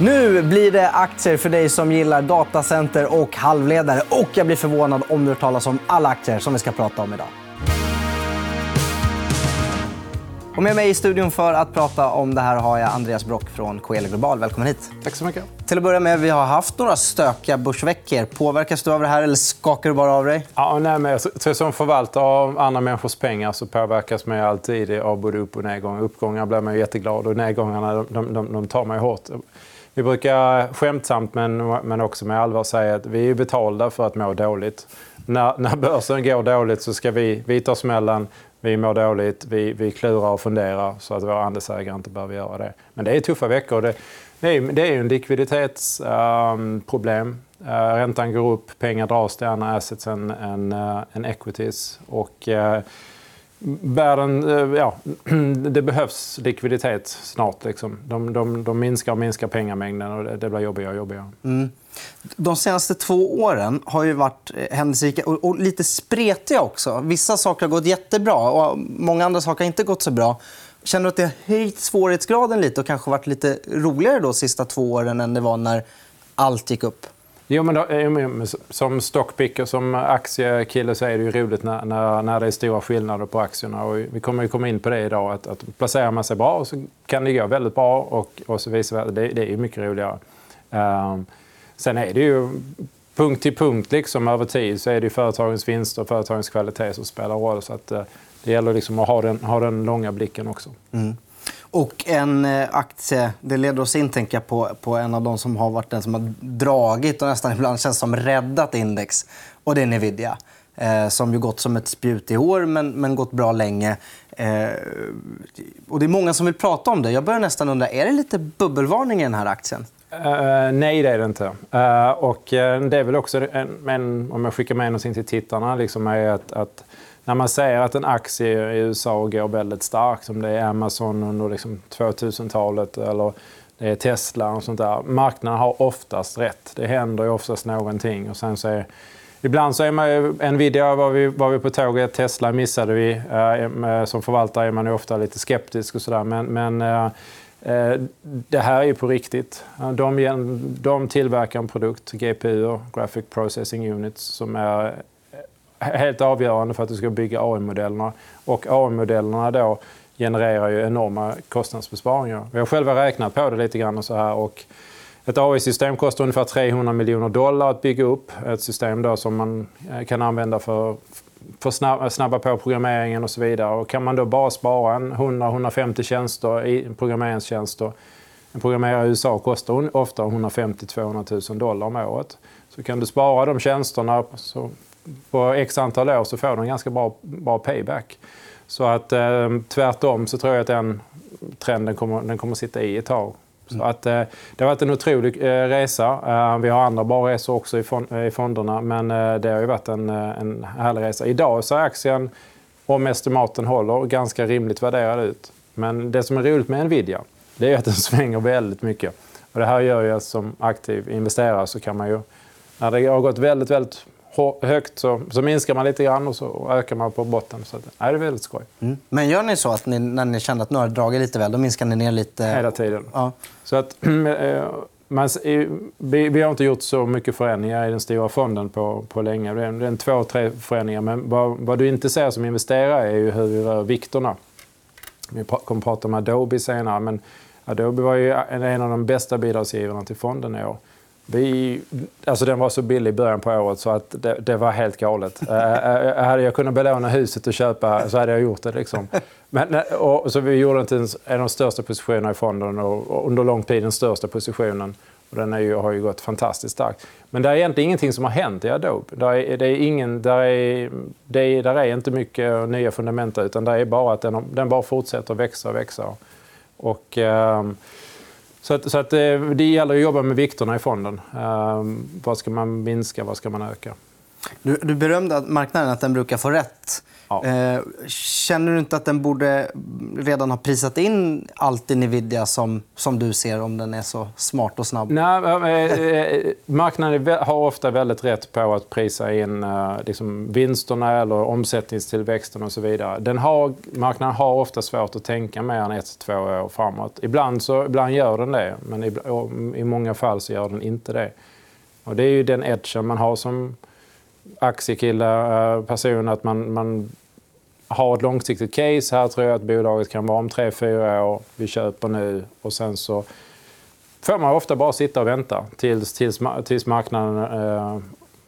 Nu blir det aktier för dig som gillar datacenter och halvledare. Och jag blir förvånad om du hört talas om alla aktier som vi ska prata om idag. Och med mig i studion för att prata om det här har jag Andreas Brock från Coeli Global. Välkommen hit. Tack så mycket. Till att börja med, vi har haft några stökiga börsveckor. Påverkas du av det här eller skakar du bara av dig? Ja, nej, men som förvaltare av andra människors pengar så påverkas man alltid av både upp och nedgångar. Uppgångar blir man jätteglad och nedgångarna de, de, de tar man hårt. Vi brukar skämtsamt men, men också med allvar säga att vi är betalda för att må dåligt. När, när börsen går dåligt så ska vi, vi ta smällen, vi mår dåligt, vi, vi klurar och funderar så att våra andelsägare inte behöver göra det. Men det är tuffa veckor. Det, det är, det är en likviditetsproblem. Ehm, um, uh, eh, räntan går upp, pengar dras till andra assets än, än, uh, än equities. Och, uh, världen, eh, ja, det behövs likviditet snart. Liksom. De, de, de minskar och minskar pengamängden och det, blir jobbigare och jobbigare. Mm. De senaste två åren har ju varit eh, händelserika och, och, lite spretiga också. Vissa saker har gått jättebra och många andra saker har inte gått så bra. Känner du att det har höjt svårighetsgraden lite och kanske varit lite roligare de sista två åren än det var när allt gick upp? Jo, men då, eh, som stockpicker, som aktiekille så är det ju roligt när, när, när det är stora skillnader på aktierna. Och vi kommer ju komma in på det idag. Att, att placerar man sig bra så kan det gå väldigt bra och, och så vidare. Det, det är mycket roligare. Um, sen är det ju punkt till punkt liksom, över tid så är det företagens vinster och företagens kvalitet som spelar roll. Så att, uh, det gäller liksom att ha den, ha den långa blicken också. Mm. Och en eh, aktie, det leder oss in tänker jag, på, på en av de som har varit den som har dragit och nästan ibland känns som räddat index. Och det är Nvidia. Eh, som ju gått som ett spjut i år, men, men gått bra länge. Eh, och det är många som vill prata om det. Jag börjar nästan undra, är det lite bubbelvarning i den här aktien? Uh, nej, det är det inte. Uh, och, uh, det är väl också, en, en, om jag skickar med någonting till tittarna, liksom är att, att när man säger att en aktie i USA går väldigt starkt, som det är Amazon under liksom 2000-talet eller det är Tesla och sånt där. Marknaden har oftast rätt. Det händer ju oftast någonting. Och sen så är, ibland så är man ju, Nvidia var vi, var vi på tåget, Tesla missade vi. Eh, eh, som förvaltare är man ju ofta lite skeptisk och sådär. Men, men eh, det här är ju på riktigt. De, de tillverkar en produkt, GPU, Graphic Processing Units, som är helt avgörande för att du ska bygga AI-modellerna. Och AI-modellerna då genererar ju enorma kostnadsbesparingar. Vi har själva räknat på det lite grann. Och så här, och ett AI-system kostar ungefär 300 miljoner dollar att bygga upp. Ett system då som man eh, kan använda för att snabba på programmeringen och så vidare. Och kan man då bara spara 100-150 tjänster i programmeringstjänster. En programmerare i USA kostar ofta 150-200 000 dollar om året. Så kan du spara de tjänsterna så på x antal år så får du en ganska bra, bra payback. Så att eh, tvärtom så tror jag att den trenden kommer, den kommer sitta i ett tag. Så mm. att, eh, det har varit en otrolig eh, resa. Eh, vi har andra bra resor också i, fond, i fonderna, men eh, det har ju varit en, eh, en härlig resa. Idag så är aktien, om estimaten håller, ganska rimligt värderad ut. Men det som är roligt med Nvidia, det är att den svänger väldigt mycket. Och det här gör ju att som aktiv investerare så kan man ju, när det har gått väldigt, väldigt högt så, så minskar man lite grann och så ökar man på botten. Så nej, det är väldigt skoj. Mm. Men gör ni så att ni, när ni känner att nu har dragit lite väl, då minskar ni ner lite? Hela tiden. Ja. Så att, eh, man, vi, vi, har inte gjort så mycket förändringar i den stora fonden på, på länge. Det är, det är en två, tre förändringar. Men vad, vad, du inte ser som investerare är ju hur vi rör vikterna. Vi kommer prata om Adobe senare. Men Adobe var ju en av de bästa bidragsgivarna till fonden i år. Vi, alltså den var så billig i början på året så att det, det var helt galet. uh, hade jag kunnat belåna huset och köpa så hade jag gjort det. Liksom. Men, och, så vi gjorde inte ens en av de största positionerna i fonden och, och, under lång tid den största positionen. Och den är ju, har ju gått fantastiskt starkt. Men det är egentligen ingenting som har hänt i Adobe. Där är, det är ingen, där är, det är, där är inte mycket nya fundamenta. utan det är bara att den, den bara fortsätter växa och växa. Och, eh, så, att, så att eh, det gäller att jobba med vikterna i fonden. Ehm, vad ska man minska, vad ska man öka? Du, du berömde marknaden att den brukar få rätt Ja. Eh, känner du inte att den borde redan ha prisat in allt i Nvidia som, som du ser om den är så smart och snabb? Nej, eh, eh, marknaden har ofta väldigt rätt på att prisa in liksom vinsterna eller omsättningstillväxten och så vidare. Den har, marknaden har ofta svårt att tänka mer än ett, två år framåt. Ibland, så, ibland gör den det, men i, i många fall så gör den inte det. Och det är ju den edgen man har som aktiekille, eh, person, att man, man har ett långsiktigt case. Här tror jag att bolaget kan vara om tre, fyra år. Vi köper nu och sen så får man ofta bara sitta och vänta tills, tills, tills marknaden eh,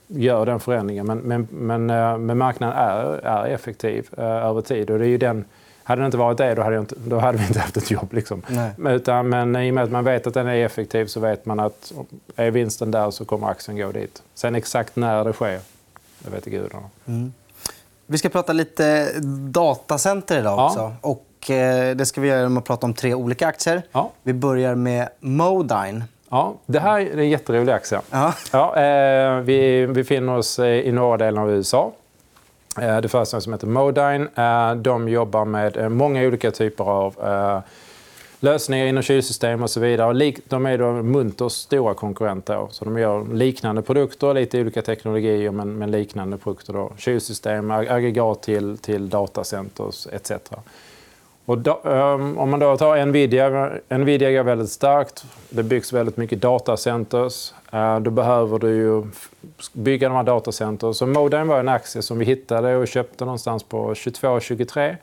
gör den förändringen. Men, men, men, eh, men marknaden är, är effektiv eh, över tid. Och det är ju den, hade det inte varit det, då hade, inte, då hade vi inte haft ett jobb. Liksom. Nej. Utan, men i och med att man vet att den är effektiv så vet man att är vinsten där så kommer aktien gå dit. Sen exakt när det sker, det vet gudarna. Vi ska prata lite datacenter idag Ja. också. Och, eh, det ska vi göra genom att prata om tre olika aktier. Ja. Vi börjar med Modine. Ja, det här är en jätterolig aktie. Ja. Ja, eh, vi befinner oss eh, i norra delen av USA. Eh, det första som heter Modine. Eh, de jobbar med många olika typer av lösningar inom kylsystem och så vidare. Och de är då Munters stora konkurrenter. då. Så de gör liknande produkter, lite olika teknologier men, men liknande produkter. Då. Kylsystem, aggregat till, till datacenters etc. Och då, ehm, om man då tar Nvidia, Nvidia går väldigt starkt. Det byggs väldigt mycket datacenters. Uh, då behöver du ju bygga de här datacenters. Så Modine var en aktie som vi hittade och köpte någonstans på 22-23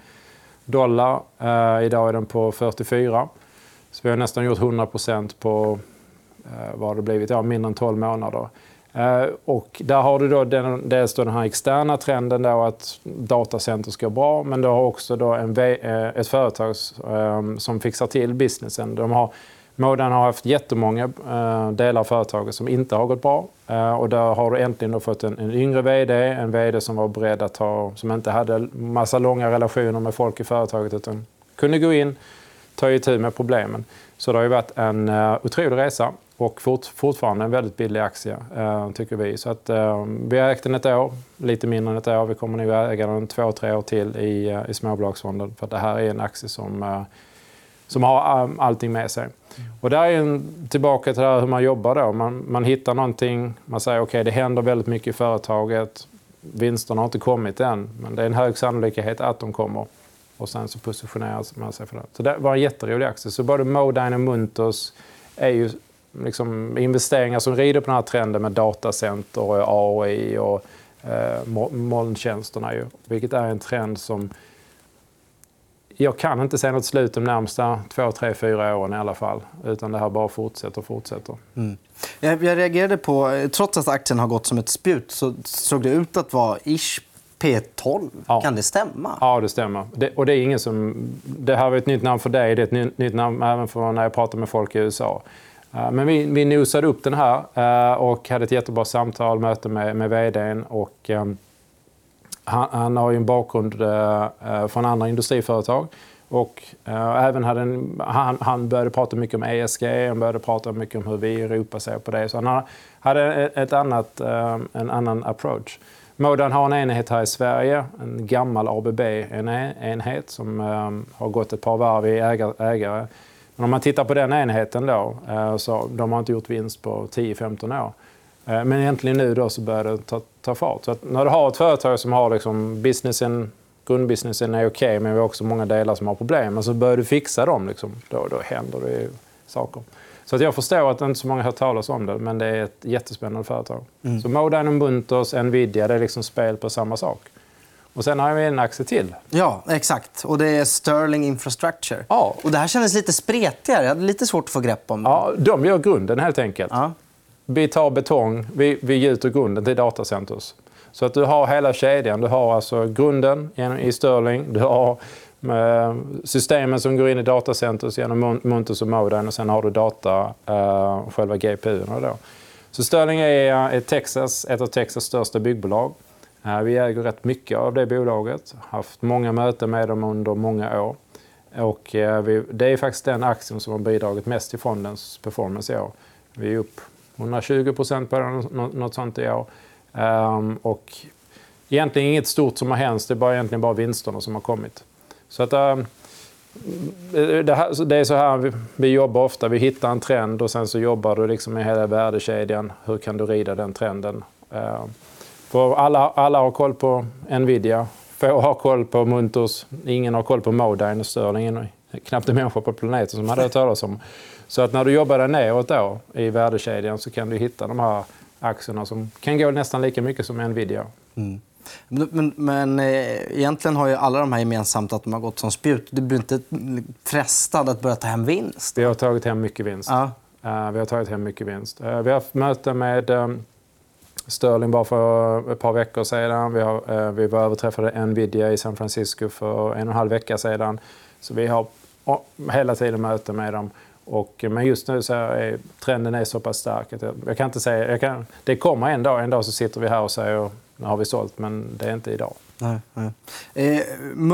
dollar. Eh, idag är den på 44. Så vi har nästan gjort 100% på eh, vad har det blivit? Ja, mindre än 12 månader. Eh, och där har du då den, dels då den här externa trenden då att datacenter ska bra, men du har också då en, eh, ett företag eh, som fixar till businessen. De har, Modan har haft jättemånga eh, delar av företaget som inte har gått bra. Eh, och där har du äntligen då fått en, en yngre VD, en VD som var beredd att ta, som inte hade massa långa relationer med folk i företaget utan kunde gå in, ta itu med problemen. Så det har ju varit en uh, otrolig resa och fort, fortfarande en väldigt billig aktie, tycker vi. Så att, vi har ägt den ett år, lite mindre än ett år. Vi kommer nog äga den två, tre år till i, uh, i småbolagsfonden. För att det här är en aktie som, som har um, allting med sig. Och där är en, tillbaka till det här hur man jobbar då. Man, man hittar någonting, man säger okej det händer väldigt mycket i företaget. Vinsterna har inte kommit än, men det är en hög sannolikhet att de kommer. Och sen så positionerar man sig för det. Så det var en jätterolig aktie. Så både Modine och Munters är ju liksom investeringar som rider på den här trenden med datacenter och AI och eh, molntjänsterna. Ju, vilket är en trend som jag kan inte se något slut de närmsta två, tre, fyra åren i alla fall. Utan det här bara fortsätter och fortsätter. Mm. Jag, jag reagerade på, trots att aktien har gått som ett spjut, så såg det ut att vara ish P12. Ja. Kan det stämma? Ja, det stämmer. Det, och det är ingen som... Det här var ett nytt namn för dig. Det är ett ny, nytt namn även för när jag pratar med folk i USA. Eh, Men vi, vi nosade upp den här eh, och hade ett jättebra samtal, möte med, med vdn. Och, ehm, han, han har ju en bakgrund eh, eh, från andra industriföretag. Och eh, även hade en, han, han började prata mycket om ESG, han började prata mycket om hur vi i Europa ser på det. Så han hade e, ett, annat, eh, en annan approach. Modan har en enhet här i Sverige, en gammal ABB-enhet som eh, har gått ett par varv i ägare. Men om man tittar på den enheten då, eh, så de har inte gjort vinst på 10-15 år. Eh, Men egentligen nu då så börjar det ta, ta fart. Så att när du har ett företag som har liksom businessen, grundbusinessen är okej men vi har också många delar som har problem. Men så börjar du fixa dem, liksom, då, då händer det saker. Så att jag förstår att inte så många har hört talas om det, men det är ett jättespännande företag. Så Modine och Munters, Nvidia, det är liksom spel på samma sak. Och sen har vi en aktie till. Ja, exakt. Och det är Sterling Infrastructure. Ja. Och det här kändes lite spretigare. Jag hade lite svårt att få grepp om det. Ja, de gör grunden helt enkelt. Ja. Vi tar betong, vi, vi gjuter grunden till datacenters. Så att du har hela kedjan. Du har alltså grunden i Sterling. Du har eh, systemen som går in i datacenters genom Montus och Modine och sen har du data, eh, själva GPUerna då. Så Sterling är är ett, Texas, ett av Texas största byggbolag. Eh, vi äger rätt mycket av det bolaget. Haft många möten med dem under många år. Och eh, vi, det är faktiskt den aktien som har bidragit mest till fondens performance i år. Vi är upp 120 procent på den, något sånt i år. Um, och egentligen inget stort som har hänt. Det är bara, egentligen bara vinsterna som har kommit. Så att, um, det, här, det, är så här vi, vi, jobbar ofta. Vi hittar en trend och sen så jobbar du liksom med hela värdekedjan. Hur kan du rida den trenden? Äh, för alla, alla har koll på Nvidia. Få har koll på Munters. Ingen har koll på Modine och Sterling. Knappt en människa på planeten som hade hört talas om. Så att när du jobbar dig neråt då, i värdekedjan så kan du hitta de här aktierna som kan gå nästan lika mycket som Nvidia. Mm. Men, men, eh, egentligen har ju alla de här gemensamt att de har gått som spjut. Du blir inte frestad att börja ta hem vinst? Vi har tagit hem mycket vinst. Ja. Uh, vi har tagit hem mycket vinst. Uh, vi har haft möte med Sterling bara för ett par veckor sedan. Vi, har, vi var överträffade Nvidia i San Francisco för en och en halv vecka sedan. Så vi har hela tiden möte med dem. Och, men just nu så är trenden är så pass stark att jag, jag kan inte säga... Kan, det kommer en dag. En dag så sitter vi här och säger nu har vi sålt, men det är inte idag. Nej, nej. Eh,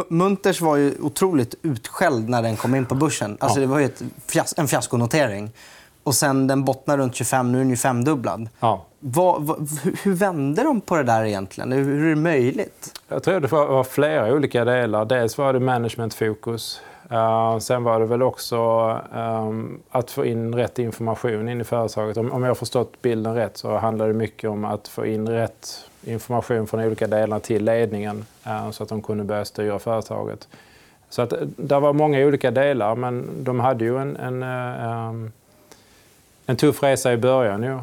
Munters var ju otroligt utskälld när den kom in på börsen. Alltså, ja. Det var ju fias en fiaskonotering. Och sen den bottnar runt 25, nu är den ju femdubblad. Ja. Vad, vad, hur vände de på det där egentligen? Hur är det möjligt? Jag tror det var flera olika delar. Dels var det managementfokus. Uh, sen var det väl också um, att få in rätt information in i företaget. Om, om jag har förstått bilden rätt så handlar det mycket om att få in rätt information från olika delar till ledningen uh, så att de kunde börja styra företaget. Så att, eh, det var många olika delar, men de hade ju en, en, uh, um, en tuff resa i början. Ju.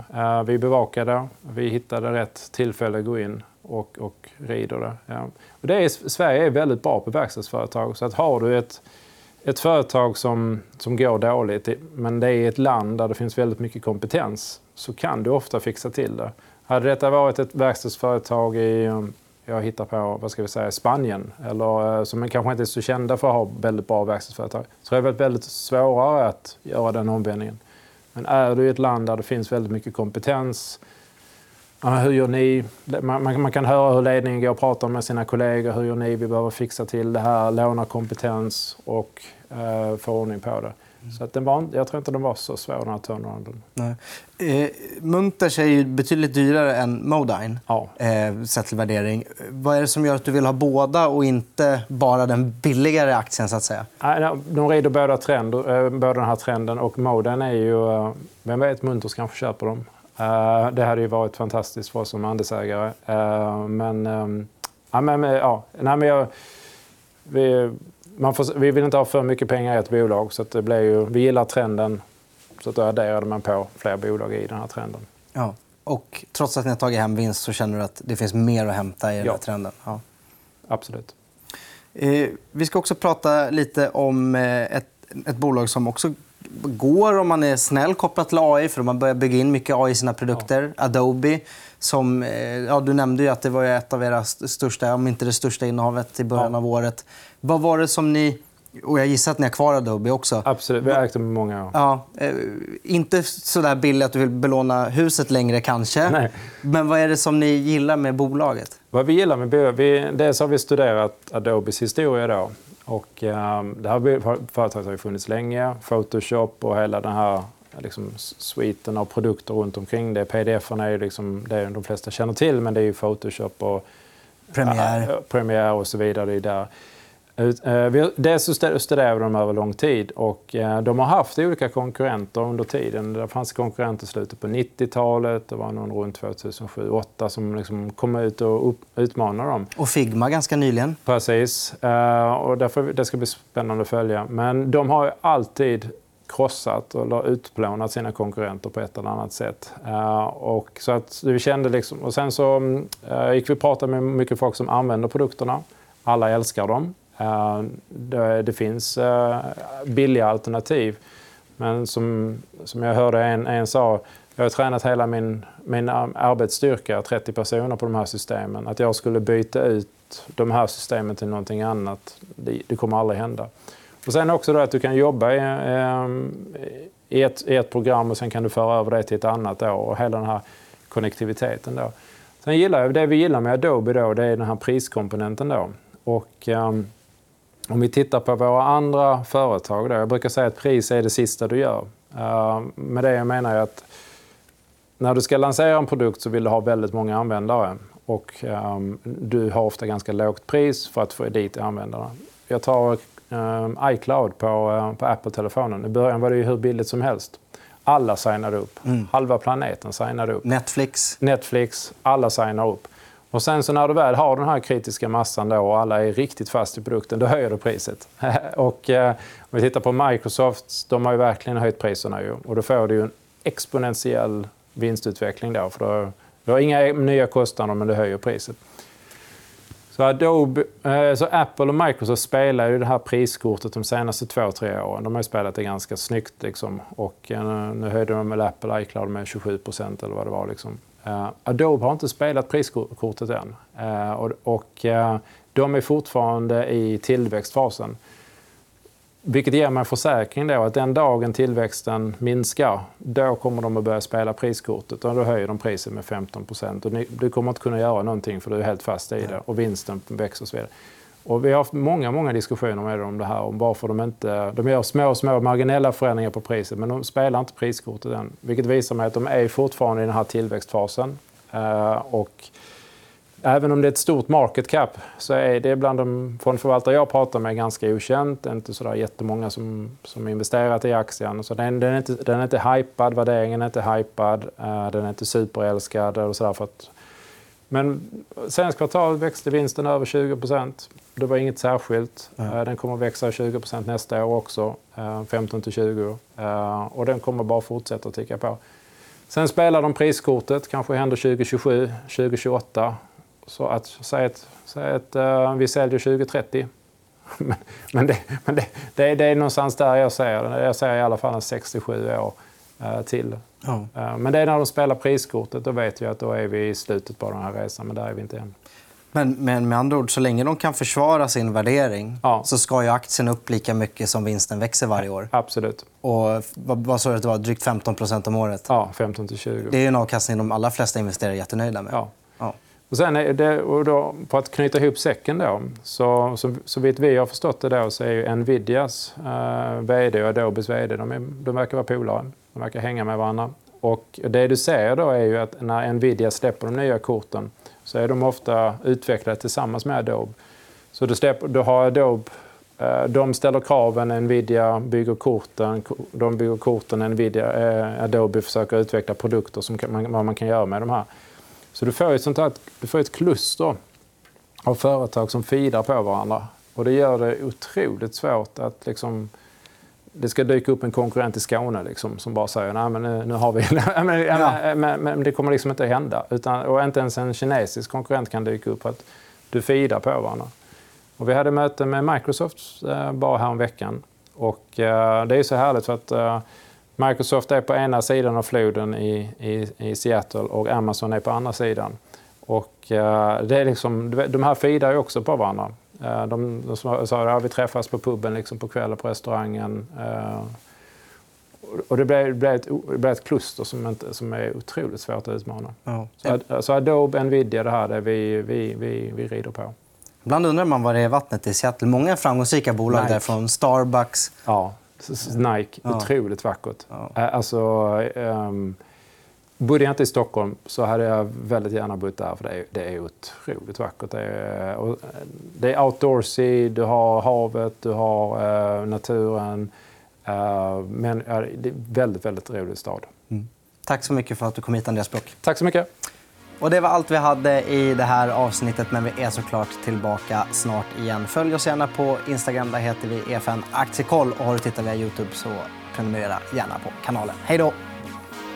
vi bevakade, vi hittade rätt tillfälle att gå in och, och rider det. Ja. Och det är, Sverige är väldigt bra på verkstadsföretag. Så att har du ett ett företag som, som går dåligt, men det är ett land där det finns väldigt mycket kompetens, så kan du ofta fixa till det. Hade detta varit ett verkstadsföretag i, um, jag hittar på, vad ska vi säga, Spanien, eller eh, som kanske inte är så kända för att ha väldigt bra verkstadsföretag, så är det väldigt svårare att göra den omvändningen. Men är du i ett land där det finns väldigt mycket kompetens, hur gör ni? Man, man, kan höra hur ledningen går och pratar med sina kollegor. Hur gör ni? Vi behöver fixa till det här, låna kompetens och eh, få ordning på det. Mm. Så att den var, jag tror inte den var så svår, den här turnarounden. Nej. Eh, Munters är ju betydligt dyrare än Modine, ja. eh, sett till värdering. Vad är det som gör att du vill ha båda och inte bara den billigare aktien? så att säga? Nej, de rider båda, trend, eh, båda den här trenden. Och Modine är ju... Eh, vem vet, Munters kanske köper dem. Uh, det hade ju varit fantastiskt för oss som andelsägare. Uh, men, um, ja, men, ja, nej, men jag, vi, man får, vi vill inte ha för mycket pengar i ett bolag. Så det blir ju, vi gillar trenden. Så då adderade man på fler bolag i den här trenden. Ja. Och trots att ni har tagit hem vinst så känner du att det finns mer att hämta i den här trenden? Ja. Absolut. Eh, vi ska också prata lite om eh, ett, ett bolag som också går om man är snäll kopplat till AI, för man börjar bygga in mycket AI i sina produkter. Ja. Adobe, som, eh, ja, du nämnde ju att det var ett av era största, om inte det största innehavet i början ja. av året. Vad var det som ni... Och jag gissar att ni har kvar Adobe också. Absolut, vi har ägt dem i många år. Ja, eh, inte så där billigt att du vill belåna huset längre kanske. Nej. Men vad är det som ni gillar med bolaget? Vad vi gillar med bolaget? dels har vi studerat Adobes historia. Då. Och, eh, det här företaget har ju funnits länge. Photoshop och hela den här liksom, sviten av produkter runt omkring det. pdf är ju liksom det de flesta känner till, men det är ju Photoshop och Premiere, äh, Premiere och så vidare. Det är där. Eh, dels studerade de över lång tid och eh, de har haft olika konkurrenter under tiden. Det fanns konkurrenter i slutet på 90-talet, det var någon runt 2007-2008 som liksom kom ut och utmanade dem. Och Figma ganska nyligen. Precis. Eh, och därför, det ska bli spännande att följa. Men de har alltid krossat eller utplånat sina konkurrenter på ett eller annat sätt. och så att vi kände liksom, och sen så gick vi och pratade med mycket folk som använder produkterna. Alla älskar dem. Eh, det, finns eh, billiga alternativ. Men som, som jag hörde en, en sa, jag har tränat hela min, min arbetsstyrka, 30 personer på de här systemen. Att jag skulle byta ut de här systemen till någonting annat, det, det kommer aldrig hända. Och sen också då att du kan jobba i, ehm, i, ett, i ett program och sen kan du föra över det till ett annat då, och hela den här konnektiviteten. Då. Sen gillar jag, det vi gillar med Adobe då, det är den här priskomponenten. Då. Och, um, om vi tittar på våra andra företag, då, jag brukar säga att pris är det sista du gör. Uh, med det jag menar jag att när du ska lansera en produkt så vill du ha väldigt många användare. och um, du har ofta ganska lågt pris för att få dit användarna. Jag tar um, iCloud på, uh, på Apple-telefonen. I början var det ju hur billigt som helst. Alla signade upp. Mm. Halva planeten signade upp. Netflix. Netflix. Alla signar upp. Och sen så när du väl har den här kritiska massan då och alla är riktigt fast i produkten, då höjer du priset. och eh, om vi tittar på Microsoft, de har ju verkligen höjt priserna ju. Och då får du ju en exponentiell vinstutveckling då. För då, du har inga nya kostnader men du höjer priset. Så, Adobe, eh, så Apple och Microsoft spelar ju det här priskortet de senaste två, tre åren. De har spelat det ganska snyggt. Liksom. Och eh, nu höjde de med Apple iCloud med 27 eller vad det var. Liksom. Uh, Adobe har inte spelat priskortet än. Uh, och, och uh, de är fortfarande i tillväxtfasen. Vilket ger mig en försäkring då att den dagen tillväxten minskar, då kommer de att börja spela priskortet och då höjer de priset med 15 och du kommer inte kunna göra någonting för du är helt fast i det och vinsten växer och så vidare. Och vi har haft många, många diskussioner med dem om det här, om varför de inte... De gör små, små marginella förändringar på priset, men de spelar inte priskortet än. Vilket visar mig att de är fortfarande i den här tillväxtfasen. Eh, och även om det är ett stort market cap så är det bland de fondförvaltare jag pratar med ganska okänt. Det är inte så jättemånga som, som investerat i aktien. Så den, den, är inte, den är inte hypad, värderingen är inte hypad, eh, den är inte superälskad. Och så där för att men senaste kvartalet växte vinsten över 20% Det var inget särskilt. Mm. Den kommer att växa 20% nästa år också, 15 eh, 20. Eh, och den kommer bara fortsätta att ticka på. Sen spelar de priskortet, kanske händer 2027, 2028. Så att säga att, säg att uh, vi säljer 2030. men det, men det, det, är, det är någonstans där jag ser det. Jag ser i alla fall en 67 år uh, till. Ja. Eh, men det är när de spelar priskortet, då vet vi att då är vi i slutet på den här resan. Men där är vi inte än. Men, men med andra ord, så länge de kan försvara sin värdering ja. så ska ju aktien upp lika mycket som vinsten växer varje år. Absolut. Och vad, sa du att det var? Drygt 15% om året? Ja, 15 20. Det är en avkastning de allra flesta investerare är jättenöjda med. Ja. ja. Och sen det, och då, för att knyta ihop säcken då, så, så, så vitt vi har förstått det då så är ju Nvidias eh, VD och Adobes VD, de, är, de verkar vara polare. De verkar hänga med varandra. Och det du ser då är ju att när Nvidia släpper de nya korten så är de ofta utvecklade tillsammans med Adobe. Så du, släpper, du har Adobe, eh, de ställer kraven, Nvidia bygger korten, de bygger korten, Nvidia, eh, Adobe försöker utveckla produkter som kan, vad man kan göra med de här. Så du får ett, sånt här, du får ett kluster av företag som feedar på varandra. Och det gör det otroligt svårt att liksom det ska dyka upp en konkurrent i Skåne liksom, som bara säger nej men nu, nu har vi... men, ja. men, men, det kommer liksom inte att hända. Utan, och inte ens en kinesisk konkurrent kan dyka upp att du feedar på varandra. Och vi hade möte med Microsoft eh, bara här veckan. Och eh, det är så härligt för att eh, Microsoft är på ena sidan av floden i, i, i Seattle och Amazon är på andra sidan. Och eh, det är liksom, de här feedar ju också på varandra. Eh, de, de sa att vi träffas på puben liksom på kvällen på restaurangen. Eh, och det blev, blev, ett, det blev ett kluster som, inte, som är otroligt svårt att utmana. Ja. Så, så Adobe, Nvidia, det här det vi, vi, vi, vi rider på. Ibland undrar man vad det är vattnet i Seattle. Många framgångsrika bolag Nike. där från Starbucks. Ja, Nike. Ja. Otroligt vackert. Ja. Eh, alltså, um, Bodde jag inte i Stockholm så hade jag väldigt gärna bott där för det är, det är otroligt vackert. Det är, det är outdoorsy, du har havet, du har uh, naturen. Uh, men uh, det är väldigt, väldigt rolig stad. Mm. Tack så mycket för att du kom hit Andreas Brock. Tack så mycket. Och det var allt vi hade i det här avsnittet, men vi är såklart tillbaka snart igen. Följ oss gärna på Instagram, där heter vi EFN Aktiekoll. Och har du tittat via Youtube så prenumerera gärna på kanalen. Hej då!